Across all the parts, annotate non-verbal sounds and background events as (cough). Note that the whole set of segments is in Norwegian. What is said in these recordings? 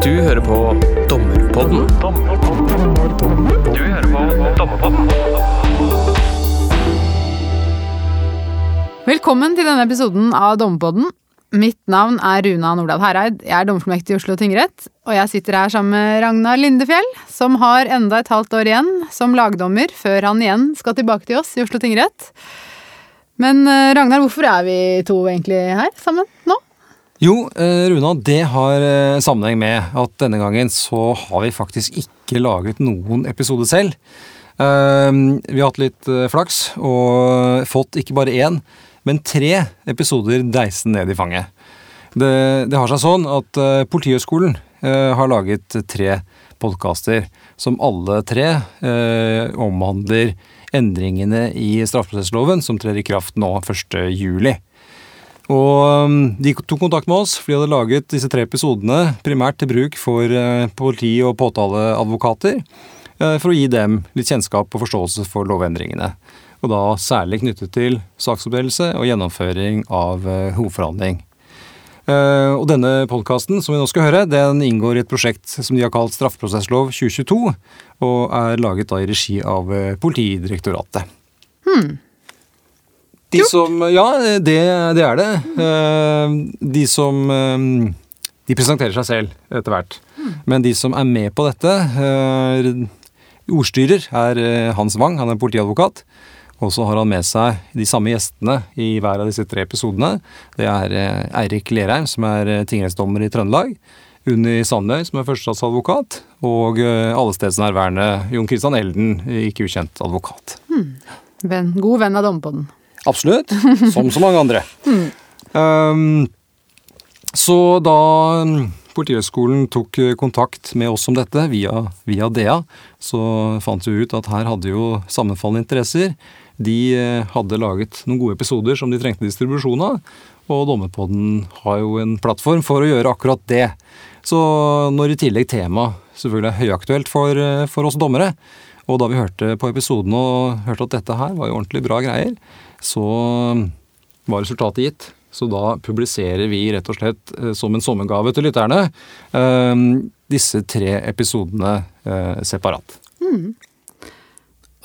Du hører på Dommerpodden. Du hører på Dommerpodden. Velkommen til denne episoden av Dommerpodden. Mitt navn er Runa Nordahl Hereid. Jeg er dommerfullmektig i Oslo tingrett. Og jeg sitter her sammen med Ragnar Lindefjell, som har enda et halvt år igjen som lagdommer før han igjen skal tilbake til oss i Oslo tingrett. Men eh, Ragnar, hvorfor er vi to egentlig her sammen nå? Jo, eh, Runa, det har eh, sammenheng med at denne gangen så har vi faktisk ikke laget noen episode selv. Eh, Vi har hatt litt flaks og fått ikke bare én, men tre episoder deisen ned i fanget. Det, det har seg sånn at Politihøgskolen har laget tre podkaster som alle tre omhandler endringene i straffeprosessloven som trer i kraft nå 1. juli. Og um, De tok kontakt med oss, for de hadde laget disse tre episodene primært til bruk for eh, politi- og påtaleadvokater, eh, for å gi dem litt kjennskap og forståelse for lovendringene. Og da særlig knyttet til saksoppdelelse og gjennomføring av eh, hovedforhandling. Og denne podkasten som vi nå skal høre, den inngår i et prosjekt som de har kalt Straffeprosesslov 2022, og er laget da i regi av Politidirektoratet. Politidirektoratet. De som Ja, det, det er det. Eh, De som eh, De presenterer seg selv etter hvert. Men de som er med på dette eh, Ordstyrer er Hans Wang, han er politiadvokat. Og så har han med seg de samme gjestene i hver av disse tre episodene. Det er Eirik Lerheim, som er tingrettsdommer i Trøndelag. Unni Sandøy, som er førstestatsadvokat. Og allestedsnærværende Jon Christian Elden, ikke ukjent advokat. Venn, god venn av Dommerpodden. Absolutt. Som så mange andre. Um, (laughs) så da um, Politihøgskolen tok eh, kontakt med oss om dette via, via DEA, så fant vi ut at her hadde jo sammenfallende interesser. De eh, hadde laget noen gode episoder som de trengte distribusjon av, og Dommerpodden har jo en plattform for å gjøre akkurat det. Så når i tillegg temaet selvfølgelig er høyaktuelt for, eh, for oss dommere, og da vi hørte på episoden og hørte at dette her var jo ordentlig bra greier, så var resultatet gitt. Så da publiserer vi rett og slett eh, som en sommergave til lytterne eh, disse tre episodene separat. separat.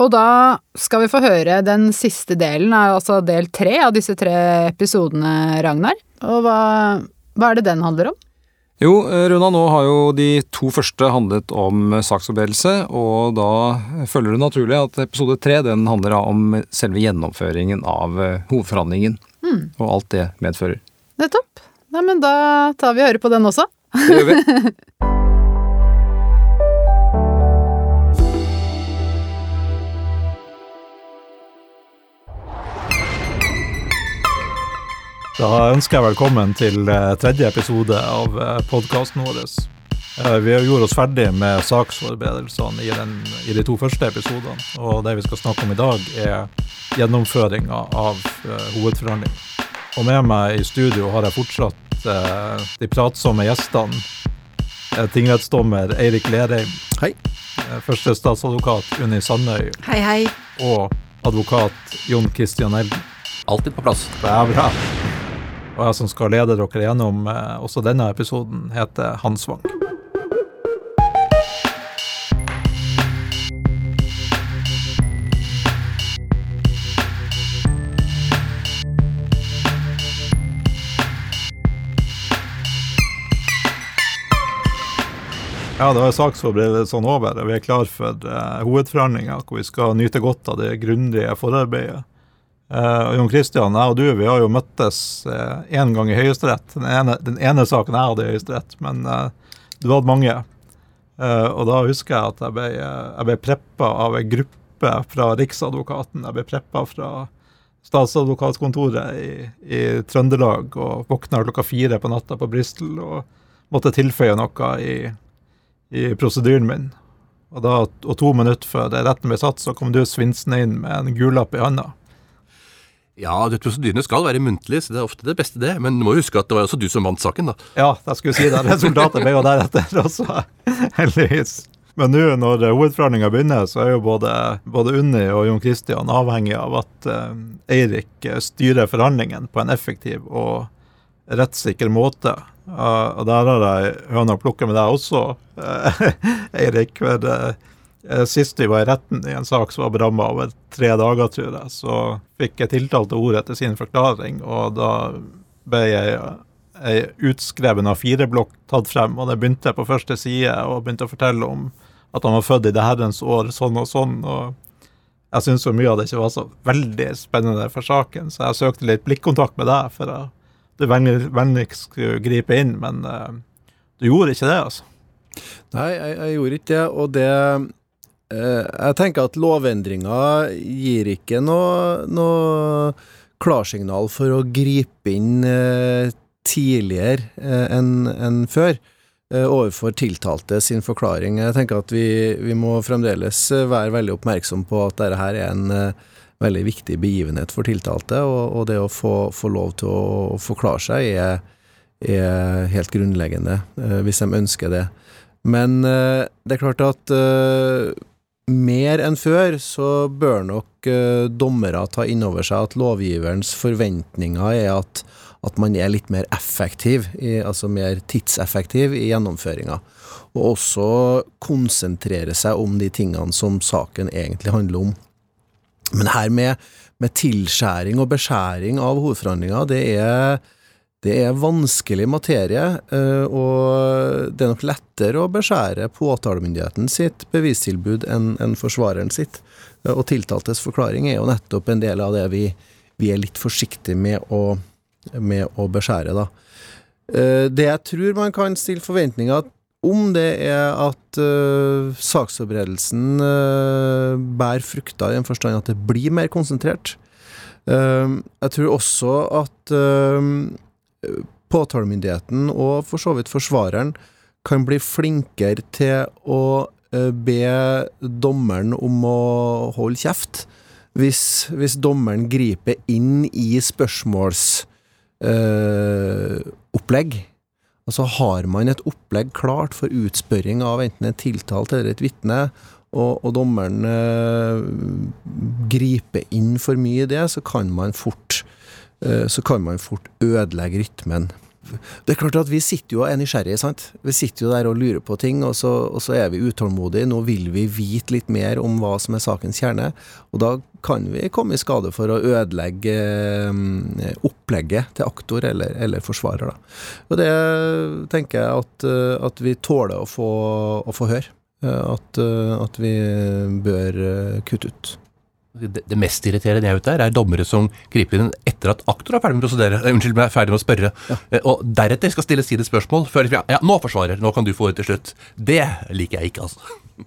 Og da skal vi få høre den siste delen, altså del tre av disse tre episodene, Ragnar. Og hva, hva er det den handler om? Jo, eh, Runa, nå har jo de to første handlet om eh, saksoppdelelse, og da følger det naturlig at episode tre den handler om selve gjennomføringen av hovedforhandlingen. hovedforhandlingen. Og alt det medfører. Nettopp. Nei, men da tar vi og hører på den også. Det gjør vi. (laughs) Da ønsker jeg velkommen til eh, tredje episode av podkasten vår. Vi har gjort oss ferdig med saksforberedelsene i, den, i de to første episodene. Og det vi skal snakke om i dag, er gjennomføringa av eh, hovedforhandling. Og med meg i studio har jeg fortsatt eh, de pratsomme gjestene. Eh, Tingrettsdommer Eirik Lerheim. Hei. Eh, Første statsadvokat Unni Sandøy. Hei, hei. Og advokat Jon Christian Elden. Alltid på plass. Det er bra. Og jeg som skal lede dere gjennom eh, også denne episoden, heter Hans Wang. Ja, da er saksforberedelsene over, og vi er klar for uh, hovedforhandlinga, hvor vi skal nyte godt av det grundige forarbeidet. Eh, og Jon Christian, jeg og du vi har jo møttes én gang i Høyesterett. Den ene, den ene saken jeg hadde i Høyesterett, men uh, du hadde mange. Uh, og da husker jeg at jeg ble, eh, jeg ble preppa av en gruppe fra Riksadvokaten. Jeg ble preppa fra statsadvokatkontoret i, i Trøndelag og våkna klokka fire på natta på Bristol og måtte tilføye noe i, i prosedyren min. Og, da, og to minutter før retten ble satt, så kom du svinsende inn med en gullapp i handa. Ja, det, prosedyrene skal være muntlige, så det er ofte det beste, det. Men du må huske at det var også du som vant saken, da. Ja, jeg skulle si det. Resultatet ble jo deretter også, heldigvis. Men nå når hovedforhandlinga begynner, så er jo både, både Unni og Jon Christian avhengig av at eh, Eirik styrer forhandlingen på en effektiv og rettssikker måte. Uh, og der har jeg høna å plukke med deg også, uh, (laughs) Eirik. For uh, sist vi var i retten i en sak som var beramma over tre dager, tror jeg, så fikk jeg tiltalte ordet etter sin forklaring, og da ble jeg ei utskreven av fireblokk tatt frem, og det begynte på første side og begynte å fortelle om at han var født i det herrens år sånn og sånn. og jeg syns mye av det ikke var så veldig spennende for saken, så jeg søkte litt blikkontakt med deg for at du vennligst skulle gripe inn, men uh, du gjorde ikke det, altså. Nei, jeg, jeg gjorde ikke det, og det Jeg tenker at lovendringa gir ikke noe, noe klarsignal for å gripe inn uh, tidligere enn en før. Eh, overfor tiltalte sin forklaring. Jeg tenker at vi, vi må fremdeles eh, være veldig oppmerksom på at dette her er en veldig viktig begivenhet for tiltalte, og, og det å få, få, lov til å, forklare seg er, er helt grunnleggende, hvis de ønsker det. Men det er klart at mer enn før så bør nok dommere ta inn over seg at lovgiverens forventninger er at at man er litt mer effektiv, altså mer tidseffektiv i gjennomføringa. Og også konsentrere seg om de tingene som saken egentlig handler om. Men her med, med tilskjæring og beskjæring av hovedforhandlinga, det er, det er vanskelig materie, eh, og det er nok lettere å beskjære påtalemyndigheten sitt bevistilbud enn en forsvareren sitt. Og tiltaltes forklaring er jo nettopp en del av det vi, vi er litt forsiktige med å med å beskjære, da. Eh, det jeg tror man kan stille forventninger om, det er at uh, saksforberedelsen uh, bærer frukter i den forstand at det blir mer konsentrert. Uh, jeg tror også at uh, påtalemyndigheten, og for så vidt forsvareren, kan bli flinkere til å be dommeren om å holde kjeft. Hvis, hvis dommeren griper inn i spørsmålsopplegg. øh, opplegg. Altså har man et opplegg klart for utspørring av enten en tiltalt eller et vitne, og, og, dommeren øh, griper inn for mye i det, så kan man fort, øh, så kan man fort ødelegge rytmen. Det er klart at vi sitter jo og er nysgjerrige, sant. Vi sitter jo der og lurer på ting, og så, og så, er vi utålmodige. Nå vil vi vite litt mer om hva som er sakens kjerne. Og da kan vi komme i skade for å ødelegge eh, opplegget til aktor eller, eller forsvarer, da. Og det tenker jeg at, eh, at vi tåler å få, å få høre. Eh, at, at vi bør kutte ut. Det, mest irriterende jeg vet der, er dommere som griper inn etter at aktor er ferdig med å prosedere. unnskyld, men er ferdig med å spørre. Ja. Eh, og deretter skal stille sine spørsmål. Før, ja, ja, nå forsvarer, nå kan du få ut til slutt. Det liker jeg ikke, altså.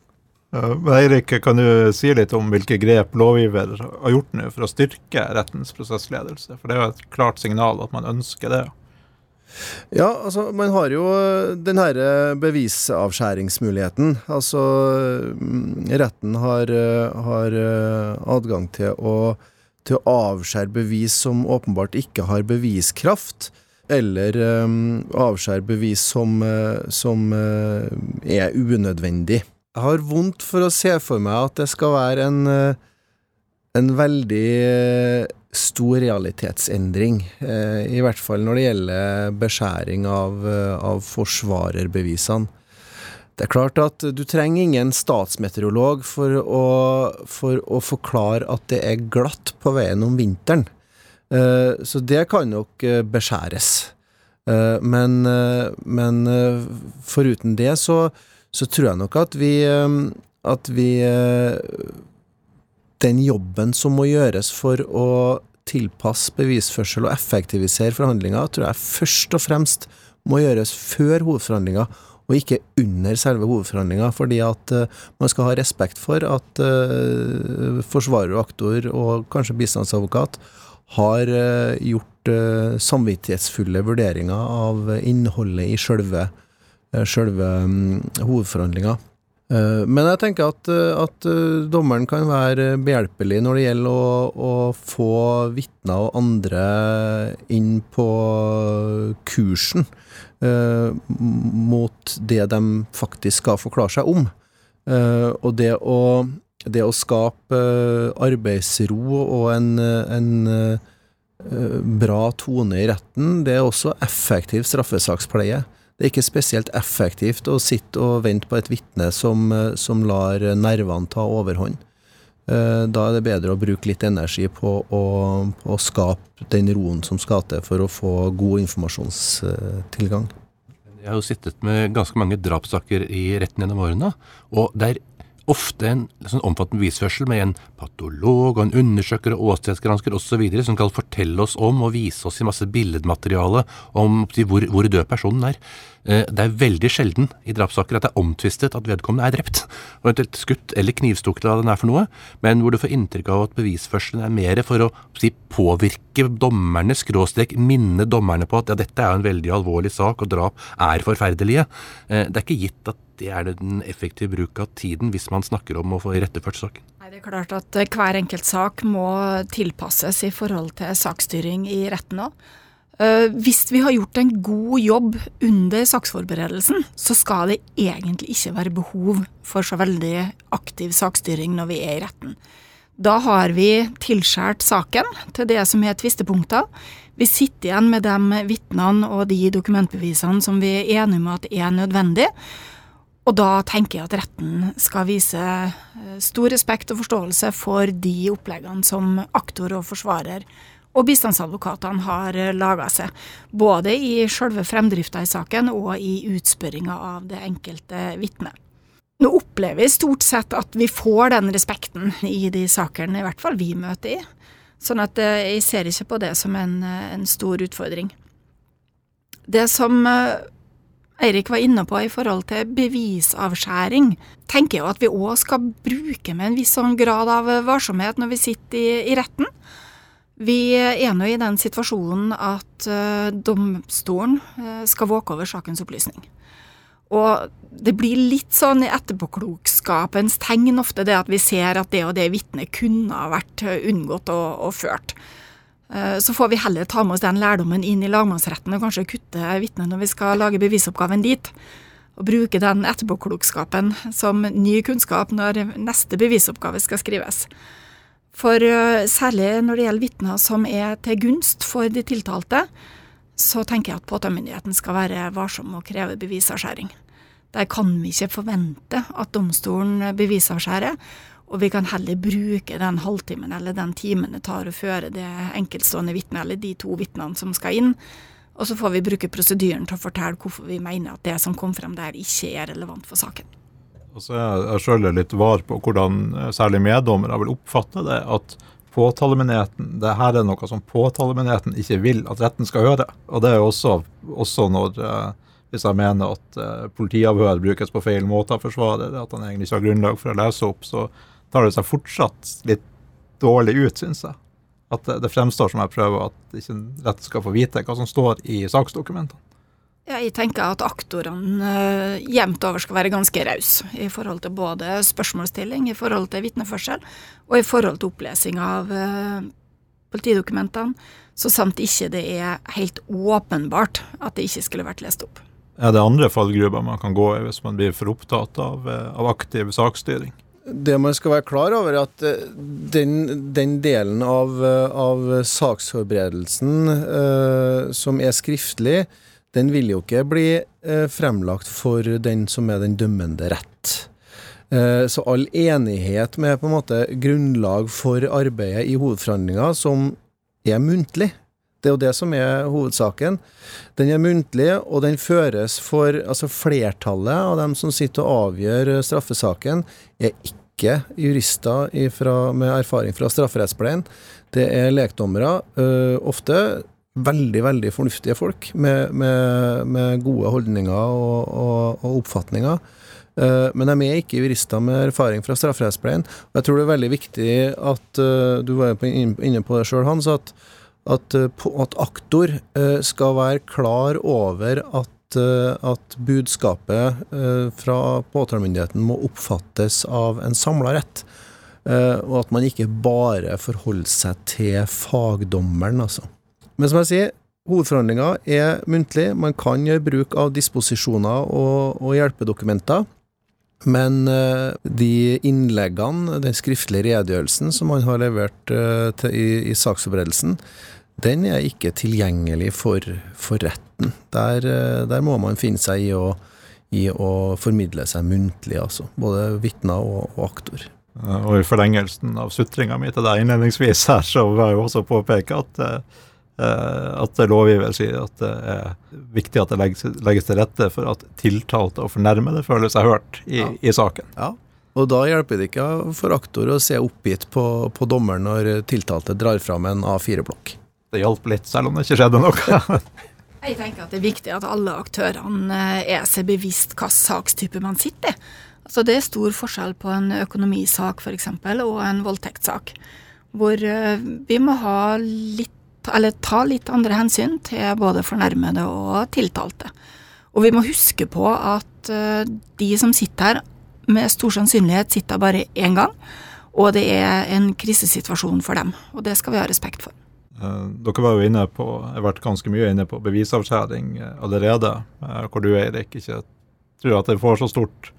Eirik, kan du si litt om hvilke grep lovgiver har gjort nå for å styrke rettens prosessledelse? For det er jo et klart signal at man ønsker det. Ja, altså, man har jo den herre bevisavskjæringsmuligheten. Altså, mm, retten har, har eh, adgang til å, til å avskjære bevis som åpenbart ikke har beviskraft, eller um, avskjære bevis som, eh, som uh, er unødvendig. Jeg har vondt for å se for meg at det skal være en, en veldig stor realitetsendring, eh, i hvert fall når det gjelder beskjæring av, eh, av forsvarerbevisene. Det er klart at du trenger ingen statsmeteorolog for å, for å forklare at det er glatt på veien om vinteren. Eh, så det kan nok beskjæres. Men, men foruten det så, så, tror jeg nok at vi, at vi den jobben som må gjøres for å tilpasse bevisførsel og effektivisere forhandlinger, tror jeg først og fremst må gjøres før hovedforhandlinga, og ikke under selve hovedforhandlinga, fordi at uh, man skal ha respekt for at uh, forsvarer og aktor, og kanskje bistandsadvokat, har uh, gjort samvittighetsfulle vurderinger av innholdet i sjølve, sjølve um, hovedforhandlinga. Eh, men jeg tenker at, eh, at, eh, dommeren kan være behjelpelig når det gjelder å, å få vitner og andre inn på kursen eh, mot det de faktisk skal forklare seg om. Eh, og det å, det å skape arbeidsro og en, en bra tone i retten, det er også effektiv straffesakspleie. Det er ikke spesielt effektivt å sitte og vente på et vitne som, eh, som lar nervene ta overhånd. Eh, Da er det bedre å bruke litt energi på å, på å skape den roen som skal til for å få god informasjonstilgang. Jeg har jo sittet med ganske mange drapssaker i retten gjennom årene, og det er ofte en sånn omfattende bevisførsel med en patolog og en undersøker og åstedsgransker osv. som skal fortelle oss om og vise oss i masse billedmateriale om hvor, hvor død personen er. Eh, Det er veldig sjelden i drapssaker at det er omtvistet at vedkommende er drept, og eventuelt skutt eller knivstukket hva det er for noe, men hvor du får inntrykk av at bevisførselen er mer for å si, påvirke dommerne, skråstrek minne dommerne på at ja, dette er en veldig alvorlig sak, og drap er forferdelige. Eh, Det er ikke gitt at det er den effektive bruk av tiden hvis man snakker om å få iretteført saken. Nei, Det er klart at eh, hver enkelt sak må tilpasses i forhold til saksstyring i retten òg. Hvis vi har gjort en god jobb under saksforberedelsen, så skal det egentlig ikke være behov for så veldig aktiv saksstyring når vi er i retten. Da har vi tilskjært saken til det som er tvistepunkter. Vi sitter igjen med de vitnene og de dokumentbevisene som vi er enige om at er nødvendig. Og da tenker jeg at retten skal vise eh, stor respekt og forståelse for de oppleggene som aktor og forsvarer og bistandsadvokatene har laga seg. Både i selve fremdrifta i saken og i utspørringa av det enkelte vitnet. Nå opplever vi stort sett at vi får den respekten i de sakene, i hvert fall vi møter i. Sånn at eh, jeg ser ikke på det som en, eh, en stor utfordring. Det som eh, Eirik var inne på i forhold til bevisavskjæring, tenker jeg at vi òg skal bruke med en viss sånn grad av varsomhet når vi sitter i, i retten. Vi er nå i den situasjonen at uh, domstolen uh, skal våke over sakens opplysning. Og det blir litt sånn i etterpåklokskapens tegn ofte det at vi ser at det og det vitnet kunne ha vært unngått og, og ført. Så får vi heller ta med oss den lærdommen inn i lagmannsretten og kanskje kutte vitnet når vi skal lage bevisoppgaven dit. Og bruke den etterpåklokskapen som ny kunnskap når neste bevisoppgave skal skrives. For uh, særlig når det gjelder vitner som er til gunst for de tiltalte, så tenker jeg at påtalemyndigheten skal være varsom og kreve bevisavskjæring. Der kan vi ikke forvente at domstolen bevisavskjærer, og vi kan heller bruke den halvtimen eller den timen det tar å føre det enkeltstående vitnet eller de to vitnene som skal inn, og så får vi bruke prosedyren til å fortelle hvorfor vi mener at det som kom frem der, ikke er relevant for saken. Og så er jeg sjøl litt var på hvordan eh, særlig meddommere vil oppfatte det. At påtalemyndigheten det her er noe som påtalemyndigheten ikke vil at retten skal høre. Og det er også, også når eh, hvis jeg mener at eh, politiavhør brukes på feil måte av forsvarer, at han egentlig ikke har grunnlag for å lese opp, så tar det seg fortsatt litt dårlig ut, syns jeg. At det, det fremstår som jeg prøver at ikke retten skal få vite hva som står i saksdokumentene. Jeg tenker at aktorene uh, jevnt over skal være ganske rause i forhold til både spørsmålsstilling, i forhold til vitneførsel og i forhold til opplesing av uh, politidokumentene, så sant ikke det er helt åpenbart at det ikke skulle vært lest opp. Er det andre fallgruber man kan gå i hvis man blir for opptatt av, uh, av aktiv saksstyring? Det man skal være klar over, er at den, den delen av, av saksforberedelsen som er skriftlig, den vil jo ikke bli eh, fremlagt for den som er den dømmende rett. Eh, så all enighet med på en måte grunnlag for arbeidet i hovedforhandlinga, som er muntlig, det er jo det som er hovedsaken. Den er muntlig, og den føres for altså Flertallet av dem som sitter og avgjør straffesaken, er ikke jurister ifra, med erfaring fra strafferettspleien. Det er lekdommere, øh, ofte veldig, veldig fornuftige folk med, med, med gode holdninger og, og, og oppfatninger. Eh, Men de er ikke jurister med erfaring fra strafferettspleien. Jeg tror det er veldig viktig at øh, Du var inne på det sjøl, Hans, at at, eh, at aktor eh, skal være klar over at, eh, at budskapet eh, fra påtalemyndigheten må oppfattes av en samla rett. Eh, og at man ikke bare forholder seg til fagdommeren, altså. Men som jeg sier, hovedforhandlinga er muntlig. Man kan gjøre bruk av disposisjoner og, og hjelpedokumenter. Men eh, de innleggene, den skriftlige redegjørelsen som man har levert eh, til, i, i saksforberedelsen, den er ikke tilgjengelig for, for retten. Der, eh, der må man finne seg i å, i å formidle seg muntlig, altså. Både vitner og, og aktor. Og i forlengelsen av sutringa mi til deg innledningsvis her, så vil jeg også påpeke at, at lovgiver sier at det er viktig at det legges, legges til rette for at tiltalte og fornærmede føler seg hørt i, Ja. i saken. Ja. Og da hjelper det ikke for aktor å se oppgitt på, på dommeren når tiltalte drar fram en A4-blokk. Det hjalp litt, selv om det ikke skjedde noe. (laughs) Jeg tenker at det er viktig at alle aktørene eh, er seg bevisst hvilken sakstype man sitter i. Altså det er stor forskjell på en økonomisak for eksempel, og en voldtektssak. Hvor eh, vi må ha litt, eller ta litt andre hensyn til både fornærmede og tiltalte. Og vi må huske på at eh, de som sitter her, med stor sannsynlighet sitter bare én gang. Og det er en krisesituasjon for dem. Og det skal vi ha respekt for. Eh, Dere var jo inne på, har vært ganske mye inne på bevisavskjæring eh, allerede. Hvor du, Eirik, ikke tror at det får så stort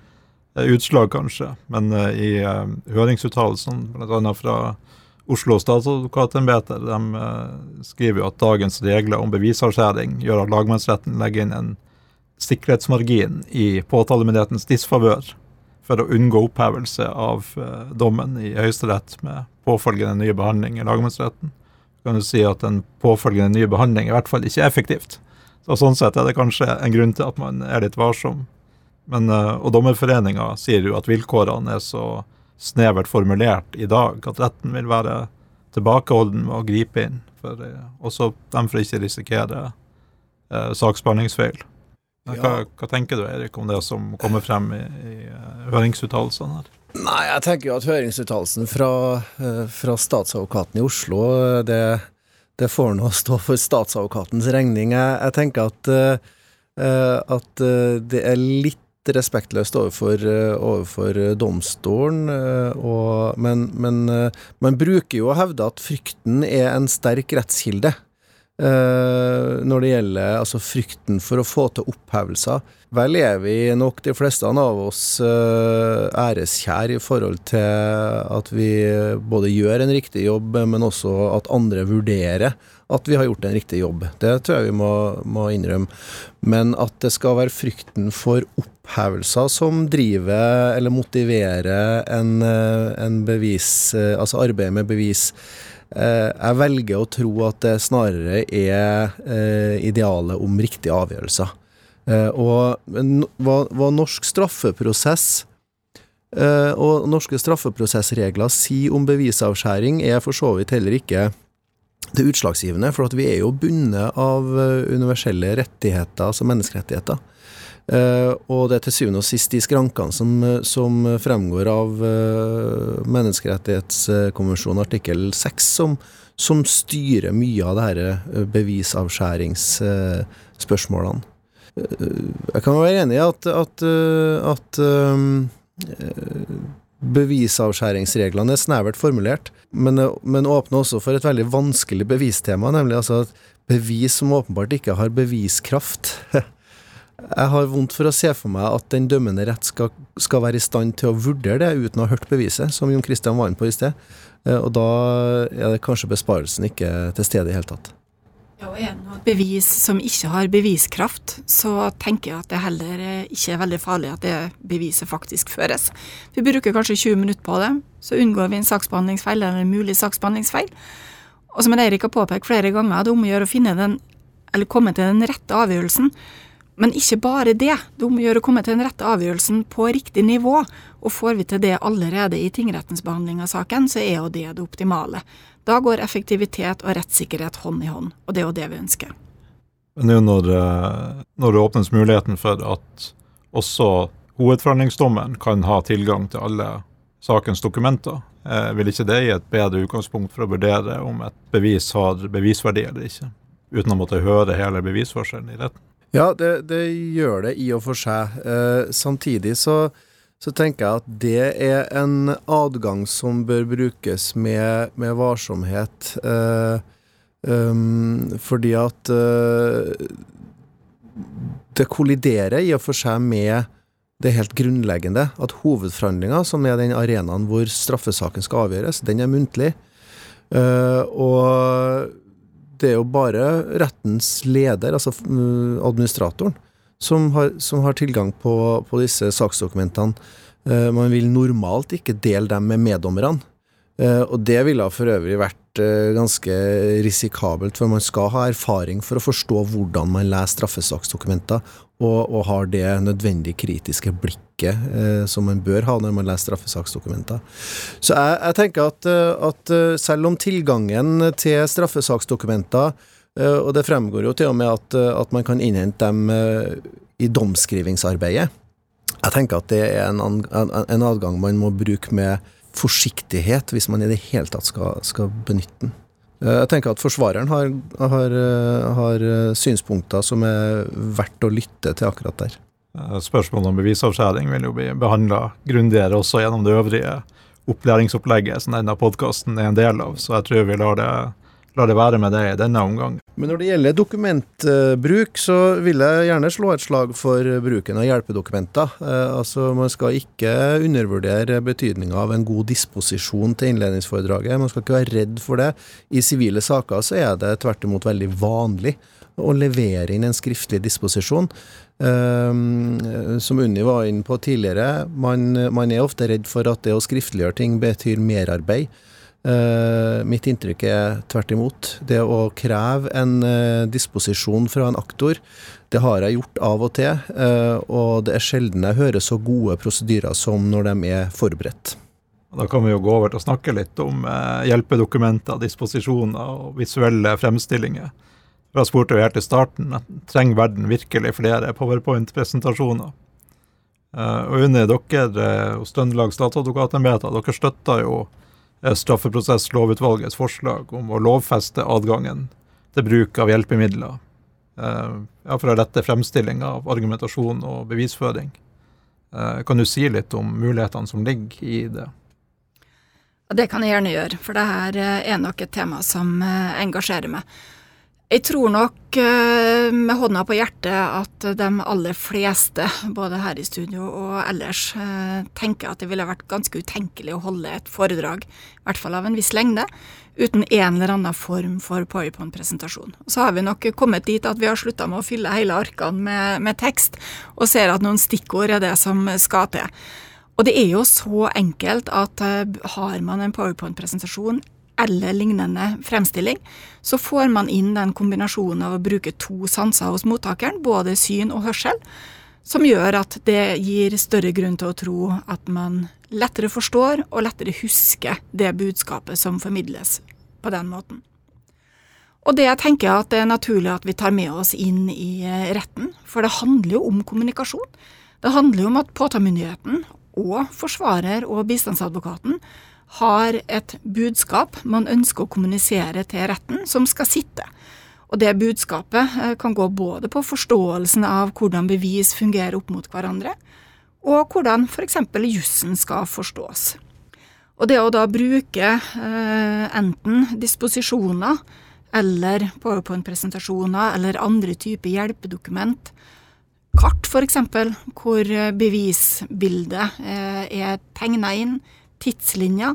utslag, kanskje. Men i høringsuttalelsen, bl.a. fra Oslo statsadvokatembete, de eh, skriver jo at dagens regler om bevisavskjæring gjør at lagmannsretten legger inn en sikkerhetsmargin i påtalemyndighetens disfavør for å unngå opphevelse av eh, dommen i Høyesterett med påfølgende ny behandling i lagmannsretten kan du si at en påfølgende ny behandling i hvert fall ikke er effektivt. Så Sånn sett er det kanskje en grunn til at man er litt varsom. Men, eh, og Dommerforeninga sier jo at vilkårene er så snevert formulert i dag at retten vil være tilbakeholden med å gripe inn. For, eh, også dem for ikke risikere eh, saksbehandlingsfeil. Hva, hva tenker du Erik, om det som kommer frem i, i eh, høringsuttalelsene her? Nei, jeg tenker jo at høringsuttalelsen fra, eh, fra statsadvokaten i Oslo, det, det får nå stå for statsadvokatens regning. Jeg, jeg tenker at, eh, at det er litt respektløst overfor, eh, overfor domstolen, eh, og, men, men eh, man bruker jo å hevde at frykten er en sterk rettskilde. eh, når det gjelder altså frykten for å få til opphevelser. Vel er vi nok de fleste av oss eh, æreskjær i forhold til at vi både gjør en riktig jobb, men også at andre vurderer at vi har gjort en riktig jobb. Det tror jeg vi må, må innrømme. Men at det skal være frykten for opphevelser som driver eller motiverer en, eh, en bevis, eh, altså arbeidet med bevis, Eh, Jeg velger å tro at det snarere er idealet om riktige avgjørelser. Og hva, hva norsk straffeprosess og norske straffeprosessregler sier om bevisavskjæring, er for så vidt heller ikke det utslagsgivende, for vi er jo bundet av eh, universelle rettigheter, altså menneskerettigheter. Eh, og det er til syvende og sist de skrankene som, eh, som fremgår av Menneskerettighetskonvensjonen artikkel 6 som, som styrer mye av eh, bevisavskjæringsspørsmålene. jeg kan være enig i at, at, at bevisavskjæringsreglene er snevert formulert, men, men åpner også for et veldig vanskelig bevistema, nemlig altså at bevis som åpenbart ikke har beviskraft. (laughs) Jeg har vondt for å se for meg at den dømmende rett skal, skal være i stand til å vurdere det uten å ha hørt beviset, som Jon Christian var inne på i sted. Eh, Og da er det kanskje besparelsen ikke til stede i hele tatt. Ja, og er det noe bevis som ikke har beviskraft, så tenker jeg at det heller ikke er veldig farlig at det beviset faktisk føres. Vi bruker kanskje 20 minutter på det, så unngår vi en saksbehandlingsfeil eller en mulig saksbehandlingsfeil. Og som Eirik har påpekt flere ganger, det er om å gjøre å finne den, eller komme til den rette avgjørelsen. Men ikke bare det, det er om å gjøre å komme til den rette avgjørelsen på riktig nivå. Og får vi til det allerede i tingrettens behandling av saken, så er jo det det optimale. Da går effektivitet og rettssikkerhet hånd i hånd, og det er jo det vi ønsker. Men nå når, eh, når det åpnes muligheten for at også hovedforhandlingsdommeren kan ha tilgang til alle sakens dokumenter, eh, vil ikke det gi et bedre utgangspunkt for å vurdere om et bevis har bevisverdi eller ikke? Uten å måtte høre hele bevisforskjellen i retten. Ja, det, det gjør det i og for seg. Eh, samtidig så, så tenker jeg at det er en adgang som bør brukes med, med varsomhet. Eh, um, fordi at eh, det kolliderer i og for seg med det helt grunnleggende. At hovedforhandlinga, som er den arenaen hvor straffesaken skal avgjøres, den er muntlig. Eh, og det er jo bare rettens leder, altså mm, administratoren, som har, som har tilgang på, på disse saksdokumentene. Eh, man vil normalt ikke dele dem med meddommerne. Eh, og det ville for øvrig vært eh, ganske risikabelt, for man skal ha erfaring for å forstå hvordan man leser straffesaksdokumenter, og, og har det nødvendig kritiske blikket eh, som man bør ha når man leser straffesaksdokumenter. Så jeg, jeg tenker at, at, selv om tilgangen til straffesaksdokumenter og det fremgår jo til og med at, at man kan innhente dem i domskrivingsarbeidet. Jeg tenker at det er en, adgang man må bruke med forsiktighet hvis man i det hele tatt skal, skal benytte den. Eh, jeg tenker at forsvareren har, har, eh, har, eh, synspunkter som er verdt å lytte til akkurat der. Spørsmålet om bevisavskjæring vil jo bli behandla grundigere også gjennom det øvrige opplæringsopplegget som denne podkasten er en del av, så jeg tror vi lar det la det være med det i denne omgang. Men når det gjelder dokumentbruk, så vil jeg gjerne slå et slag for bruken av hjelpedokumenter. Eh, altså, Man skal ikke undervurdere betydninga av en god disposisjon til innledningsforedraget. Man skal ikke være redd for det. I sivile saker så er det tvert imot veldig vanlig å levere inn en skriftlig disposisjon. Um, som Unni var inne på tidligere, man, man, er ofte redd for at det å skriftliggjøre ting betyr merarbeid. Uh, mitt inntrykk er tvert imot. Det å kreve en uh, disposisjon fra en aktor, det har jeg gjort av og til, uh, og det er sjelden jeg hører så gode prosedyrer som når de er forberedt. Da kan vi jo gå over til å snakke litt om hjelpedokumenter, disposisjoner og visuelle fremstillinger. Da spurte vi her til starten trenger verden virkelig flere powerpoint-presentasjoner. og under dere hos Trøndelag statsadvokatembeter, dere støtter jo straffeprosesslovutvalgets forslag om å lovfeste adgangen til bruk av hjelpemidler eh, ja, for å rette fremstilling av argumentasjon og bevisføring. Eh, kan du si litt om mulighetene som ligger i det? Det kan jeg gjerne gjøre, for det her eh, er nok et tema som engasjerer meg. Jeg tror nok eh, med hånda på hjertet at de aller fleste, både her i studio og ellers, eh, tenker at det ville vært ganske utenkelig å holde et foredrag, i hvert fall av en viss lengde, uten en eller annen form for powerpoint-presentasjon. Så har vi nok kommet dit at vi har slutta med å fylle hele arkene med, med tekst, og ser at noen stikkord er det som skal til. Og det er jo så enkelt at eh, har man en powerpoint-presentasjon eller lignende fremstilling, så får man inn den kombinasjonen av å bruke to sanser hos mottakeren, både syn og hørsel, som gjør at det gir større grunn til å tro at man lettere forstår og lettere husker det budskapet som formidles på den måten. Og det jeg tenker at det er naturlig at vi tar med oss inn i eh, retten, for det handler jo om kommunikasjon. Det handler jo om at påtalemyndigheten og forsvarer og bistandsadvokaten har et budskap man ønsker å kommunisere til retten, som skal sitte. Og det budskapet eh, kan gå både på forståelsen av hvordan bevis fungerer opp mot hverandre, og hvordan f.eks. jussen skal forstås. Og det å da bruke eh, enten disposisjoner eller powerpoint-presentasjoner eller andre typer hjelpedokument, kart f.eks., hvor bevisbildet eh, er tegna inn, tidslinja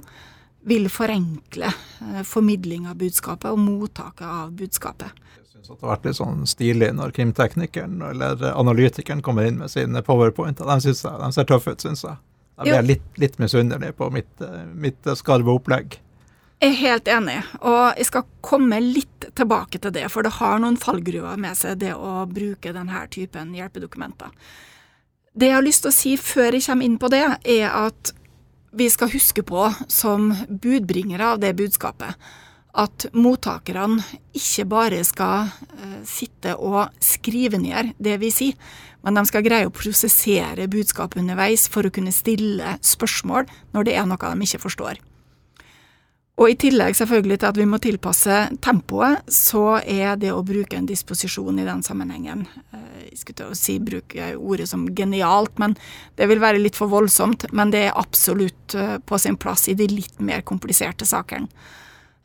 vil forenkle eh, formidling av budskapet og mottaket av budskapet. Jeg synes at Det har vært litt sånn stilig når krimteknikeren eller analytikeren kommer inn med sine powerpointer. De, de ser tøffe ut, syns jeg. Da blir jeg litt, litt misunnelig på mitt, mitt skarve opplegg. Jeg er helt enig, og jeg skal komme litt tilbake til det, for det har noen fallgruver med seg, det å bruke denne typen hjelpedokumenter. Det jeg har lyst til å si før jeg kommer inn på det, er at vi skal huske på som budbringere av det budskapet, at mottakerne ikke bare skal eh, sitte og skrive ned det vi sier, men de skal greie å prosessere budskapet underveis for å kunne stille spørsmål når det er noe de ikke forstår. Og i tillegg selvfølgelig til at vi må tilpasse tempoet, så er det å bruke en disposisjon i den sammenhengen eh, Jeg skulle til å si bruke ordet som genialt, men det vil være litt for voldsomt. Men det er absolutt eh, på sin plass i de litt mer kompliserte sakene.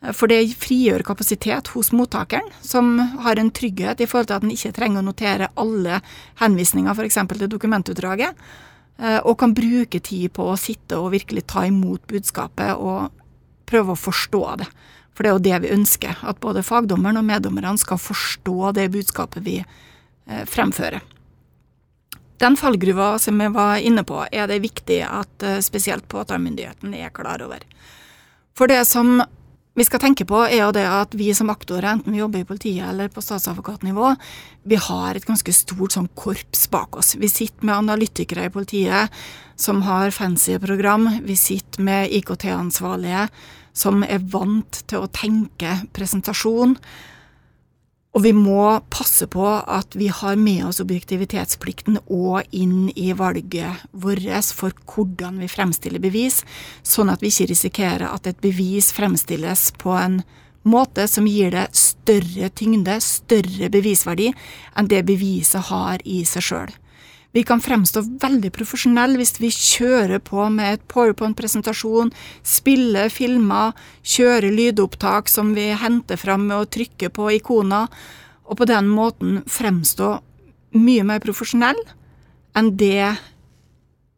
Eh, for det frigjør kapasitet hos mottakeren, som har en trygghet i forhold til at den ikke trenger å notere alle henvisninger f.eks. til dokumentutdraget, og kan bruke tid på å sitte og virkelig ta imot budskapet og prøve å forstå det. For det er jo det vi ønsker, at både fagdommeren og meddommerne skal forstå det budskapet vi eh, fremfører. Den fallgruva som jeg var inne på, er det viktig at eh, spesielt påtalemyndigheten er klar over. For det som vi skal tenke på, er jo det at vi som aktorer, enten vi jobber i politiet eller på statsadvokatnivå, vi har et ganske stort sånn korps bak oss. Vi sitter med analytikere i politiet som har fancy program. Vi sitter med IKT-ansvarlige som er vant til å tenke presentasjon. Og vi må passe på at vi har med oss objektivitetsplikten og inn i valget vårt for hvordan vi fremstiller bevis, sånn at vi ikke risikerer at et bevis fremstilles på en måte som gir det større tyngde, større bevisverdi, enn det beviset har i seg sjøl. Vi kan fremstå veldig profesjonelle hvis vi kjører på med et powerpoint-presentasjon, spiller filmer, kjører lydopptak som vi henter fram med å trykke på ikoner, og på den måten fremstå mye mer profesjonell enn det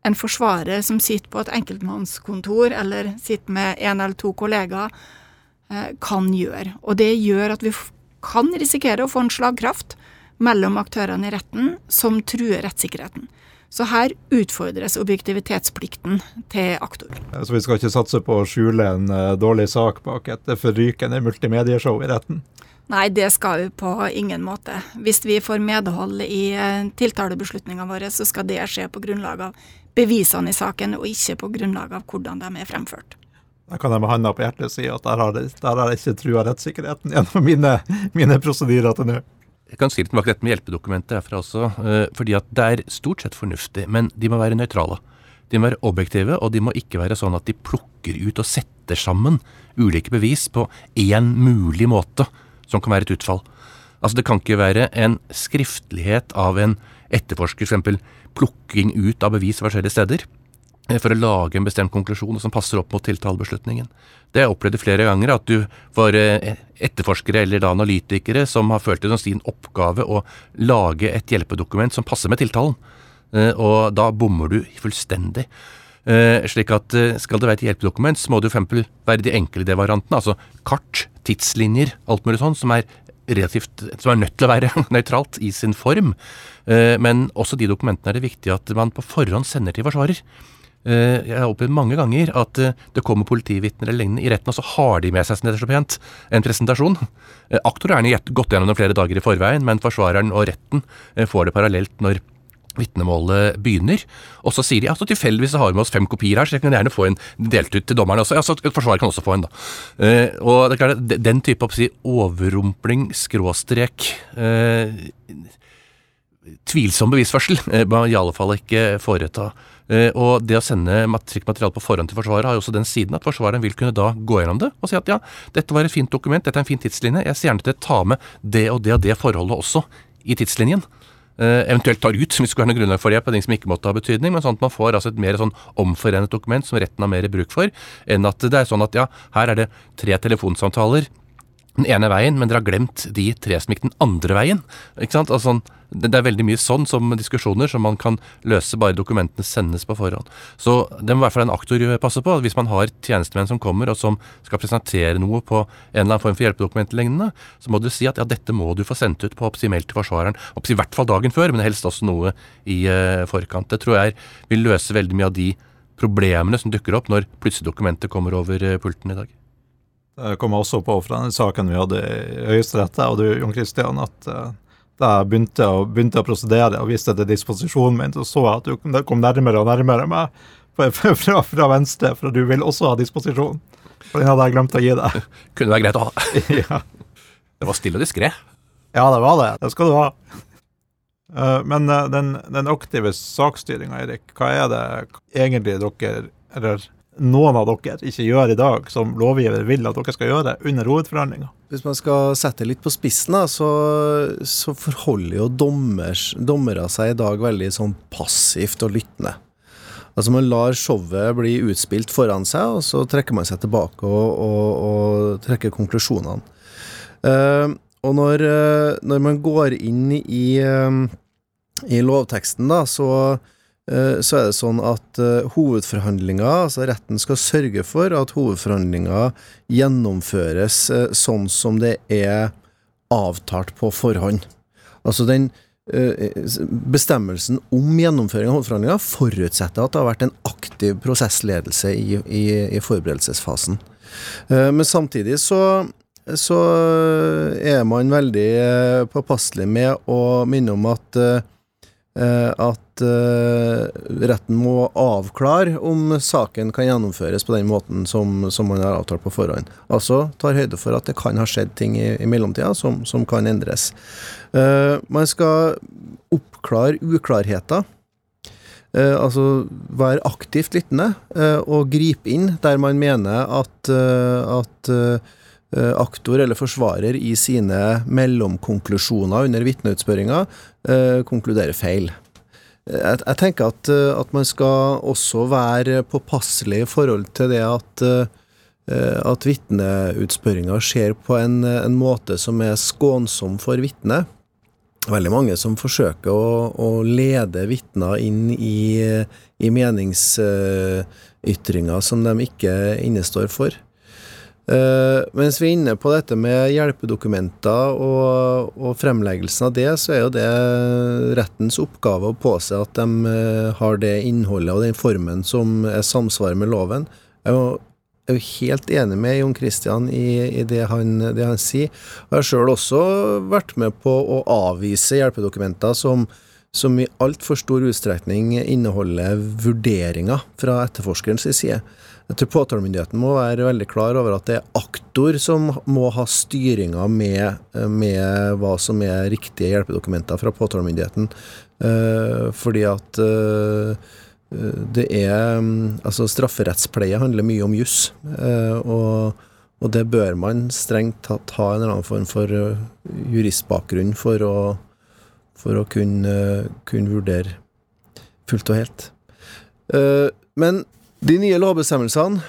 en forsvarer som sitter på et enkeltmannskontor eller sitter med en eller to kollegaer, eh, kan gjøre. Og det gjør at vi kan risikere å få en slagkraft mellom aktørene i retten som truer rettssikkerheten. Så her utfordres objektivitetsplikten til aktor. Så vi skal ikke satse på å skjule en uh, dårlig sak bak et forrykende multimedieshow i retten? Nei, det skal vi på ingen måte. Hvis vi får medhold i tiltalebeslutninga tiltalebeslutningene våre, så skal det skje på grunnlag av bevisene i saken, og ikke på grunnlag av hvordan de er fremført. Da kan jeg med handa på hjertet si at der har jeg ikke trua rettssikkerheten gjennom mine, mine prosedyrer til nå. Jeg kan si litt tilbake dette med hjelpedokumenter herfra også. Eh, fordi at det er stort sett fornuftig, men de må være nøytrale. De må være objektive, og de må ikke være sånn at de plukker ut og setter sammen ulike bevis på én mulig måte som kan være et utfall. Altså Det kan ikke være en skriftlighet av en etterforsker, f.eks. plukking ut av bevis forskjellige steder. Eh, for å lage en bestemt konklusjon som passer opp mot tiltalebeslutningen. Det har jeg opplevd flere ganger, at du får eh, etterforskere eller analytikere som har følt det som sin oppgave å lage et hjelpedokument som passer med tiltalen. Eh, og da bommer du fullstendig. Slik at skal det være et hjelpedokument, så må det f.eks. være de enkle D-variantene, altså kart, tidslinjer, alt mulig sånn, som er relativt, som er nødt til å være (laughs) nøytralt i sin form. Men også de dokumentene er det viktig at man på forhånd sender til forsvarer. Eh, jeg har opplevd mange ganger at eh, det kommer politivitner eller lignende i retten, og så har de med seg så pent en presentasjon. Eh, aktor er gjerne gått gjennom det flere dager i forveien, men forsvareren og retten får det parallelt når vitnemålet begynner. Og så sier de at tilfeldigvis har vi med oss fem kopier her, så jeg kan gjerne få en delt ut til dommeren også. Ja, så Forsvaret kan også få en, da. og det er klart, Den type si, overrumpling, skråstrek eh, Tvilsom bevisførsel bør i alle fall ikke foreta. Eh, og det å sende matrikkmateriale på forhånd til Forsvaret har jo også den siden at forsvareren vil kunne da gå gjennom det og si at ja, dette var et fint dokument, dette er en fin tidslinje, jeg ser gjerne til å ta med det og det og det forholdet også i tidslinjen. Uh, eventuelt tar ut, (laughs) hvis det skulle være noe grunnlag for det, på ting som ikke måtte ha betydning, men sånn at man får altså et mer sånn omforenet dokument som retten har mer bruk for, enn at det er sånn at ja, her er det tre telefonsamtaler den ene veien, men dere har glemt de tre som gikk den andre veien. Ikke sant? Altså, det er veldig mye sånn som diskusjoner som man kan løse bare dokumentene sendes på forhånd. Så det må i hvert fall en aktor passe på. Hvis man har tjenestemenn som kommer og som skal presentere noe på en eller annen form for hjelpedokument så må du si at ja, dette må du få sendt ut på oppsi-mail til forsvareren. I hvert fall dagen før, men helst også noe i uh, forkant. Det tror jeg vil løse veldig mye av de problemene som dukker opp når plutselig dokumentet kommer over uh, pulten i dag. Det kom også på fra den saken vi hadde i Høyesterett, og du, Jon Christian, at uh, da jeg begynte å, begynte å prosedere og viste til disposisjonen min, så så jeg at du kom nærmere og nærmere meg fra, fra, venstre, for du vil også ha disposisjon. For den hadde jeg glemt å gi deg. (laughs) Kunne være greit å ha. (laughs) ja. Det var stille og diskré. Ja, det var det. Det skal du ha. Uh, men den, den, aktive saksstyringa, Erik, hva er det egentlig dere Eller noen av dere ikke gjør i dag, som lovgiver vil at dere skal gjøre under hovedforhandlinga? Hvis man skal sette litt på spissen, da, så, så forholder jo dommers, dommere seg i dag veldig sånn passivt og lyttende. Altså Man lar showet bli utspilt foran seg, og så trekker man seg tilbake og, og, og trekker konklusjonene. Uh, og når, uh, når, man går inn i, uh, i lovteksten, da, så eh, så er det sånn at eh, hovedforhandlinga, altså retten skal sørge for at hovedforhandlinga gjennomføres eh, sånn som det er avtalt på forhånd. Altså den eh, bestemmelsen om gjennomføring av hovedforhandlinga forutsetter at det har vært en aktiv prosessledelse i, i, i forberedelsesfasen. Eh, Men samtidig så, så er man veldig eh, påpasselig med å minne om at eh, eh, at eh, retten må avklare om saken kan gjennomføres på den måten som, som man har avtalt på forhånd. Altså tar høyde for at det kan ha skjedd ting i, i mellomtida som, som kan endres. Eh, man skal oppklare uklarheter. Eh, altså være aktivt lyttende eh, og gripe inn der man mener at, eh, at eh, aktor eller forsvarer i sine mellomkonklusjoner under vitneutspørringa eh, konkluderer feil. Jeg, tenker at, eh, at man skal også være påpasselig i forhold til det at eh, at vitneutspørringa skjer på en, en måte som er skånsom for vitnet. Veldig mange som forsøker å, å lede vitner inn i, i meningsytringer som de ikke innestår for. Eh, mens vi er inne på dette med hjelpedokumenter og, og fremleggelsen av det, så er jo det rettens oppgave å påse at de uh, har det innholdet og den formen som er samsvar med loven. Jeg er jo- helt enig med Jon Christian i, i det, han, det han sier. Jeg har sjøl også vært med på å avvise hjelpedokumenter som, som i altfor stor utstrekning inneholder vurderinger fra etterforskerens side. Jeg tror påtalemyndigheten må være veldig klar over at det er aktor som må ha styringa med, med hva som er riktige hjelpedokumenter fra påtalemyndigheten. Eh, fordi at eh, det er Altså, strafferettspleie handler mye om juss, eh, og, og det bør man strengt tatt ha en eller annen form for juristbakgrunn for å, for å kunne, kunne vurdere fullt og helt. Men de nye lovbestemmelsene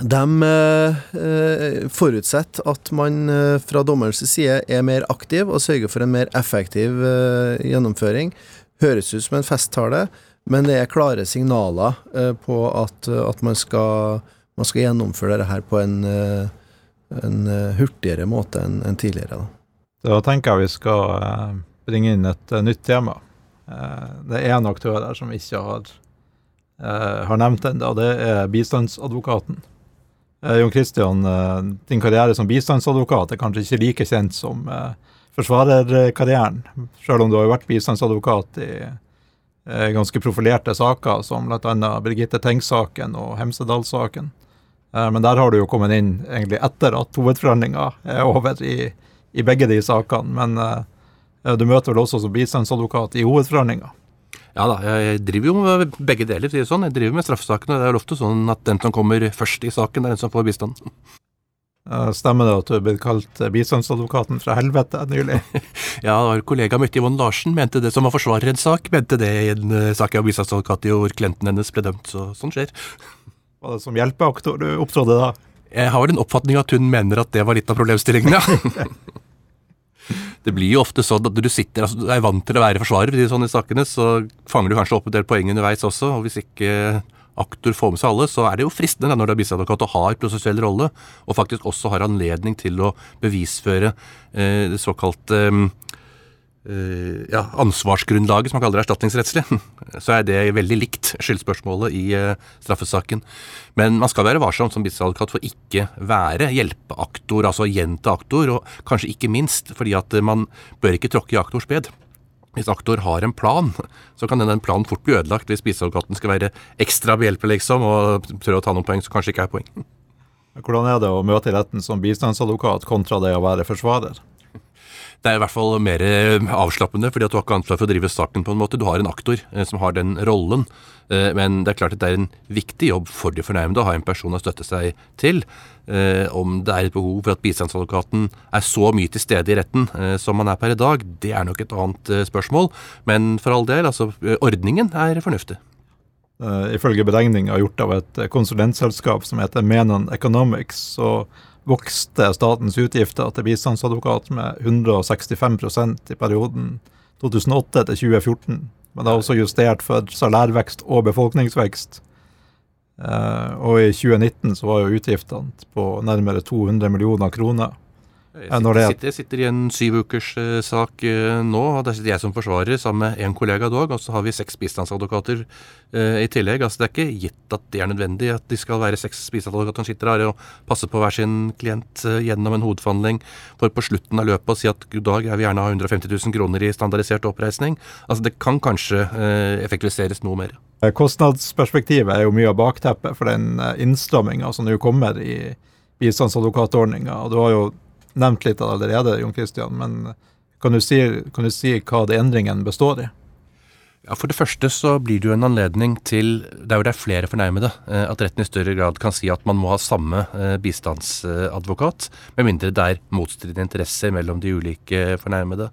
de eh, forutsetter at man eh, fra dommerens side er mer aktiv og sørger for en mer effektiv eh, gjennomføring. Høres ut som en festtale, men det er klare signaler eh, på at, at man, skal, man skal gjennomføre dette på en, eh, en eh, hurtigere måte enn en tidligere. Da. Da tenker jeg vi skal eh, bringe inn et eh, nytt tema. Eh, det er en aktør der som ikke har, eh, har nevnt ennå, det er bistandsadvokaten. Eh, Jon Christian, eh, din karriere som bistandsadvokat er kanskje ikke like kjent som eh, forsvarerkarrieren, selv om du har vært bistandsadvokat i eh, ganske profilerte saker, som bl.a. Birgitte Tengs-saken og Hemsedal-saken. Eh, men der har du jo kommet inn egentlig etter at hovedforhandlinga er over i, i begge de sakene. Men eh, du møter vel også som bistandsadvokat i hovedforhandlinga. Ja da, jeg driver jo med begge deler. sier sånn. Jeg driver med straffesakene. Det er jo ofte sånn at den som kommer først i saken, er den som får bistand. Stemmer det at du er blitt kalt bistandsadvokaten fra helvete nylig? (laughs) Ja, kollegaen kollega mitt, Yvonne Larsen, mente det som var forsvarer en sak, mente det i en eh, sak jeg var bistandsadvokat i hvor klienten hennes ble dømt. Så sånn skjer. Var det som hjelpeaktor du opptrådte da? Jeg har vel en oppfatning at hun mener at det var litt av problemstillingen, ja. (laughs) Det blir jo ofte sånn at du sitter, altså du er vant til å være forsvarer i sånne sakene, så fanger du kanskje opp en del poeng underveis også, og hvis ikke aktor får med seg alle, så er det jo fristende når du er bistandsadvokat å ha en prosessuell rolle, og faktisk også har anledning til å bevisføre eh, det såkalte eh, ja, ansvarsgrunnlaget, som man kaller det erstatningsrettslig, (laughs) så er det veldig likt skyldspørsmålet i eh, straffesaken. Men man skal være varsom som bistandsadvokat for ikke være hjelpeaktor, altså gjenta aktor, og kanskje ikke minst fordi at eh, man bør ikke tråkke i aktors bed. Hvis aktor har en plan, så kan den planen fort bli ødelagt hvis bistandsadvokaten skal være ekstra behjelpelig liksom, og prøve å ta noen poeng som kanskje ikke er poeng. Hvordan er det å møte retten som bistandsadvokat kontra det å være forsvarer? Det er i hvert fall mer eh, avslappende, fordi at du har ikke ansvar for å drive saken på en måte. Du har en aktor eh, som har den rollen, eh, men det er klart at det er en viktig jobb for de fornærmede å ha en person å støtte seg til. Om det er et behov for at bistandsadvokaten er så mye til stede i retten som man er per i dag, det er nok et annet spørsmål. Men for all del, altså, ordningen er fornuftig. Ifølge beregninger gjort av et konsulentselskap som heter Menon Economics, så vokste statens utgifter til bistandsadvokat med 165% i perioden 2008 til 2014. Men det er også justert for salærvekst og befolkningsvekst. Eh, og i 2019 så var jo utgiftene på nærmere 200 millioner kroner. Jeg sitter, jeg sitter, jeg sitter, i en syv ukers eh, sak eh, nå, og der sitter jeg som forsvarer sammen med en kollega dog, og så har vi seks bistandsadvokater uh, i tillegg. Altså Det er ikke gitt at det er nødvendig at de skal være seks bistandsadvokater som sitter her og passer på hver sin klient uh, gjennom en hovedforhandling, for på slutten av løpet å si at i dag jeg vil gjerne ha 150 000 kroner i standardisert oppreisning. Altså Det kan kanskje effektiviseres noe mer. Kostnadsperspektivet er jo mye av bakteppet for den innstramminga som nå kommer i bistandsadvokatordninga. Du har jo nevnt litt allerede, Jon Christian, men kan du si, kan du si hva det endringen består i? Ja, For det første så blir det jo en anledning til, der det er flere fornærmede, eh, at retten i større grad kan si at man må ha samme eh, bistandsadvokat, med mindre det er motstridende interesser mellom de ulike fornærmede.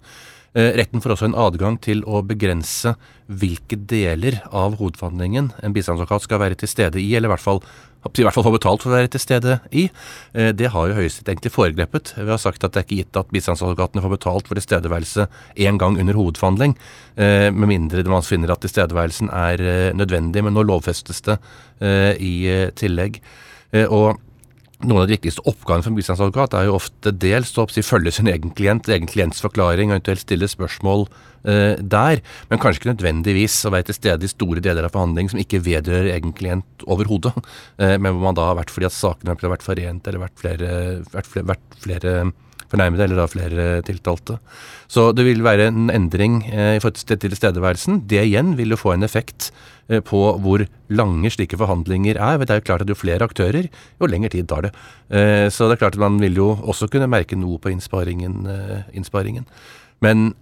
Eh, Retten får også en adgang til å begrense hvilke deler av hovedforhandlingen en bistandsadvokat skal være til stede i, eller i hvert fall i hvert fall få betalt for å være til stede i. Eh, Det har jo Høyesterett egentlig foregrepet. Vi har sagt at det er ikke gitt at bistandsadvokatene får betalt for tilstedeværelse én gang under hovedforhandling, eh, med mindre man finner at tilstedeværelsen er eh, nødvendig. Men nå lovfestes det i tillegg. Og noen av de viktigste oppgavene for en bistandsadvokat er jo ofte dels å følge sin egen klient, egen klients forklaring, og eventuelt stille spørsmål eh, der, men kanskje ikke nødvendigvis å være til stede i store deler av forhandlingen som ikke vedrører egen klient overhodet, (laughs) eh, men hvor man da har vært fordi at sakene har vært forent eller vært flere, vært flere, vært flere fornærmede, eller da flere tiltalte. Så det vil være en endring eh, i forhold til tilstedeværelsen. Det igjen vil jo få en effekt eh, på hvor lange slike forhandlinger er. Det er jo klart at jo flere aktører, jo lengre tid tar det. Eh, så det er klart at man vil jo også kunne merke noe på innsparingen. innsparingen. Men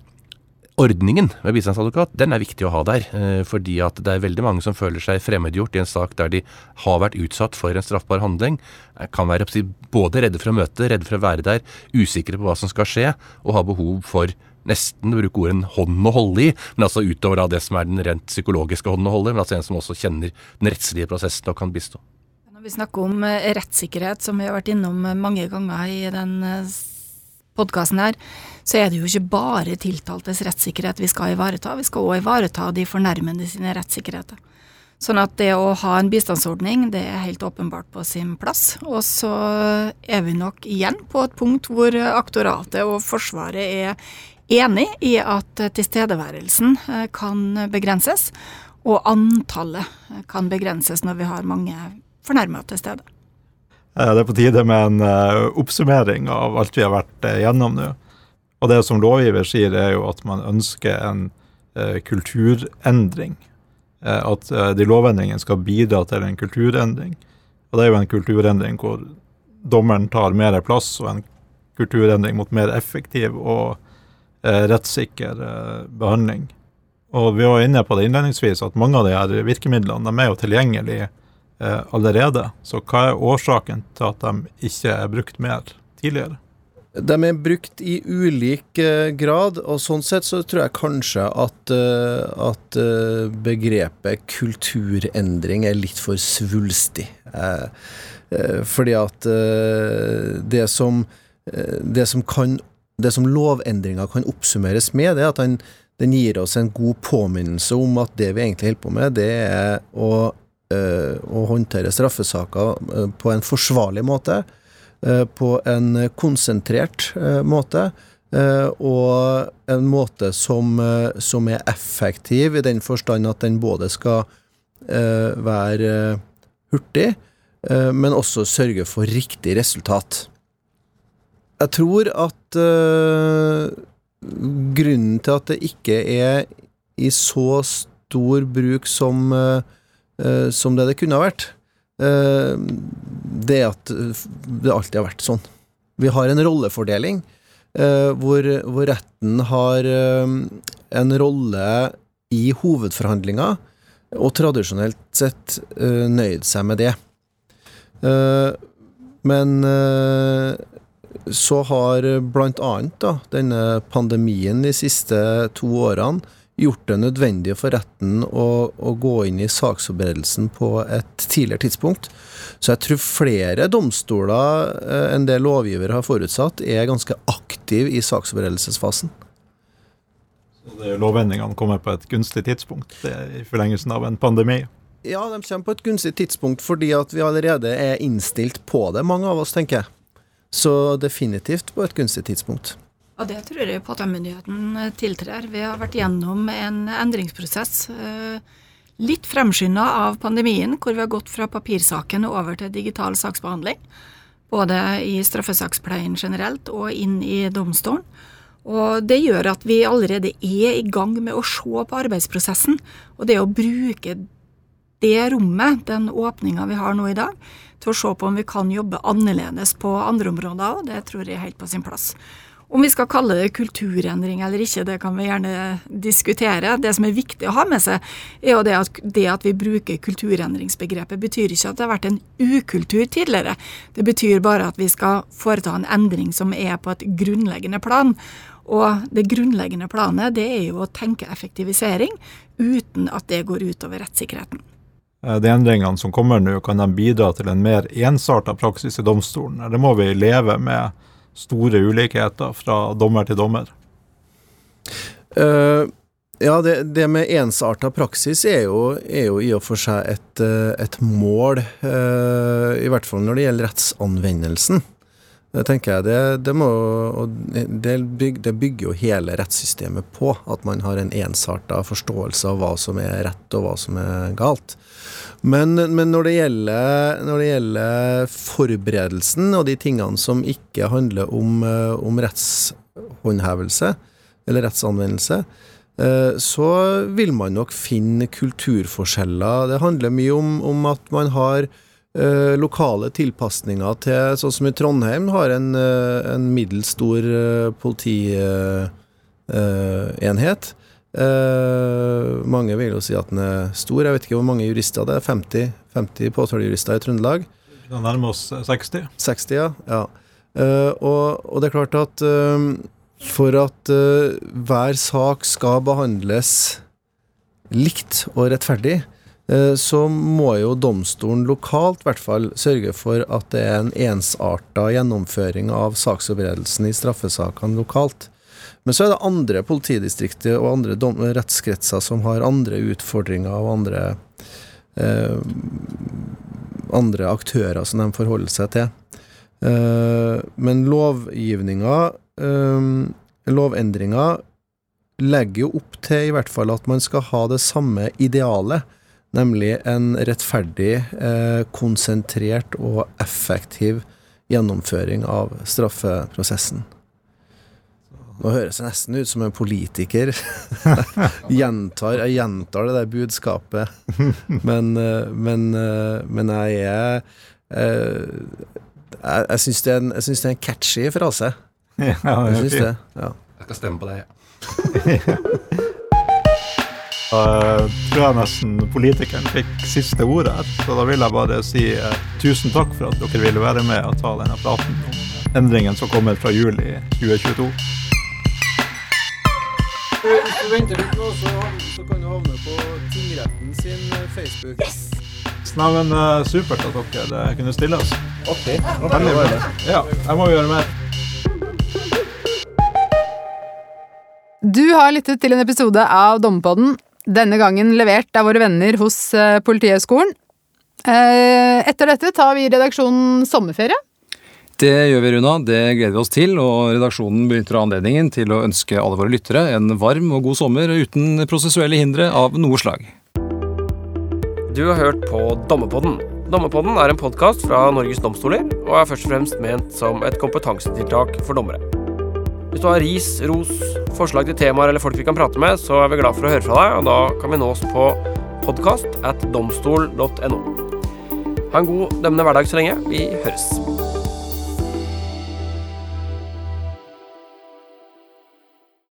ordningen med bistandsadvokat den er viktig å ha der. eh, Fordi at det er veldig mange som føler seg fremmedgjort i en sak der de har vært utsatt for en straffbar handling. eh, Kan være både redde for å møte, redde for å være der, usikre på hva som skal skje, og ha behov for nesten å bruke ordet en hånd å holde i, men altså utover det som er den rent psykologiske hånden å holde men altså en som også kjenner den rettslige prosessen og kan bistå. Når vi snakker om eh, rettssikkerhet, som vi har vært innom mange ganger i den podkasten her, så er det jo ikke bare tiltaltes rettssikkerhet vi skal ivareta, vi skal òg ivareta de fornærmede sine rettssikkerheter. Sånn at det å ha en bistandsordning, det er helt åpenbart på sin plass. Og så er vi nok igjen på et punkt hvor aktoratet og Forsvaret er enig i at tilstedeværelsen eh, kan begrenses, og antallet eh, kan begrenses når vi har mange fornærma til stede. Eh, Det er på tide med en eh, oppsummering av alt vi har vært eh, gjennom nå. Og det som lovgiver sier, er jo at man ønsker en kulturendring. At de lovendringene skal bidra til en kulturendring. Og det er jo en kulturendring hvor dommeren tar mer plass, og en kulturendring mot mer effektiv og rettssikker eh, behandling. Og vi var inne på det innledningsvis, at mange av de her virkemidlene de er jo tilgjengelige eh, allerede. Så hva er årsaken til at de ikke er brukt mer tidligere? De er brukt i ulik eh, grad, og sånn sett så tror jeg kanskje at, eh, at eh, begrepet kulturendring er litt for svulstig. Fordi at det som det som kan det som lovendringa kan oppsummeres med, det er at den, den gir oss en god påminnelse om at det vi egentlig holder på med, det er å, å håndtere straffesaker eh, på en forsvarlig måte eh, på en konsentrert eh, måte, eh, og en måte som, eh, som er effektiv i den forstand at den både skal eh, være hurtig, eh, men også sørge for riktig resultat. Jeg tror at eh, grunnen til at det ikke er i så stor bruk som, eh, eh, som det det kunne ha vært, eh, det er at det alltid har vært sånn. Vi har en rollefordeling eh, hvor, hvor retten har eh, en rolle i hovedforhandlinga, og tradisjonelt sett eh, nøyd seg med det. Eh, men eh, så har blant annet da, denne pandemien de siste to årene gjort det nødvendig for retten å, å gå inn i saksforberedelsen på et tidligere tidspunkt. Så jeg tror flere domstoler eh, enn det lovgiver har forutsatt, er ganske aktiv i saksforberedelsesfasen. Er jo Lovendringene kommer på et gunstig tidspunkt i forlengelsen av en pandemi. Ja, de kommer på et gunstig tidspunkt fordi at vi allerede er innstilt på det, mange av oss, tenker jeg. Så definitivt på et gunstig tidspunkt. Og det tror jeg påtalemyndigheten eh, tiltrer. Vi har vært gjennom en endringsprosess. eh, Litt fremskynda av pandemien, hvor vi har gått fra papirsaken og over til digital saksbehandling. Både i straffesakspleien generelt og inn i domstolen. Og det gjør at vi allerede er i gang med å se på arbeidsprosessen. Og det å bruke det rommet, den åpninga vi har nå i dag, til å se på om vi kan jobbe annerledes på andre områder òg, det tror jeg er helt på sin plass. Om vi skal kalle det kulturendring eller ikke, det kan vi gjerne diskutere. Det som er viktig å ha med seg, er jo det at, det at vi bruker kulturendringsbegrepet, betyr ikke at det har vært en ukultur tidligere. Det betyr bare at vi skal foreta en endring som er på et grunnleggende plan. Og det grunnleggende planet, det er jo å tenke effektivisering uten at det går utover rettssikkerheten. Eh, De endringene som kommer nå, kan de bidra til en mer ensarta praksis i domstolen? Det må vi leve med store ulikheter fra dommer til dommer? Uh, ja, det, det med ensarta praksis er jo, er jo i og for seg et, eh, et mål, uh, i hvert fall når det gjelder rettsanvendelsen. Det tenker jeg, det, det, må, byg, det bygger jo hele rettssystemet på, at man har en ensarta forståelse av hva som er rett og hva som er galt. Men, men når, det gjelder, når det gjelder forberedelsen og de tingene som ikke handler om, eh, om rettshåndhevelse, eller rettsanvendelse, eh, så vil man nok finne kulturforskjeller. Det handler mye om, om at man har eh, lokale tilpasninger til Sånn som i Trondheim har en, en middels stor politienhet. Eh, mange vil jo si at den er stor. Jeg vet ikke hvor mange jurister det er. 50, 50 påtalejurister i Trøndelag. Vi nærmer oss eh, 60. 60, ja. ja. Eh, og, og det er klart at eh, for at hver sak skal behandles likt og rettferdig, så må jo domstolen lokalt i hvert fall sørge for at det er en ensarta gjennomføring av saksforberedelsen i straffesakene lokalt. Men så er det andre politidistrikter og andre dom rettskretser som har andre utfordringer og andre eh, andre aktører som de forholder seg til. Eh, men lovgivninga, eh, lovendringa, legger jo opp til i hvert fall at man skal ha det samme idealet, nemlig en rettferdig, eh, konsentrert og effektiv gjennomføring av straffeprosessen. Nå høres jeg nesten ut som en politiker. (laughs) gjentar, jeg gjentar det der budskapet. Men, eh, men, eh, men jeg er eh, Jeg, jeg syns det, det er en catchy frase. Ja, Jeg det syns det. Ja. Jeg skal stemme på deg. Jeg (laughs) tror jeg nesten politikeren fikk siste ordet her. Så da vil jeg bare si eh, tusen takk for at dere ville være med og ta denne praten om endringen som kommer fra juli 2022. Hvis du venter litt nå, så, så kan du havne på tingretten sin eh, Facebook. Yes. men eh, supert at dere eh, kunne stille oss. Ok, Veldig bra. Ja, jeg må gjøre mer. Du har lyttet til en episode av Dommepodden. denne gangen levert av våre venner hos Politihøgskolen. Eh, Etter dette tar vi i redaksjonen sommerferie. Det gjør vi, Runa. Det gleder vi oss til. Og redaksjonen benytter anledningen til å ønske alle våre lyttere en varm og god sommer uten prosessuelle hindre av noe slag. Du har hørt på Dommepodden. Dommepodden er en podkast fra Norges domstoler og er først og fremst ment som et kompetansetiltak for dommere. Hvis du har ris, ros, forslag til temaer eller folk vi kan prate med, så er vi glad for å høre fra deg, og da kan vi nås på podkast at domstol.no. Ha en god dømmende hverdag så lenge. Vi høres.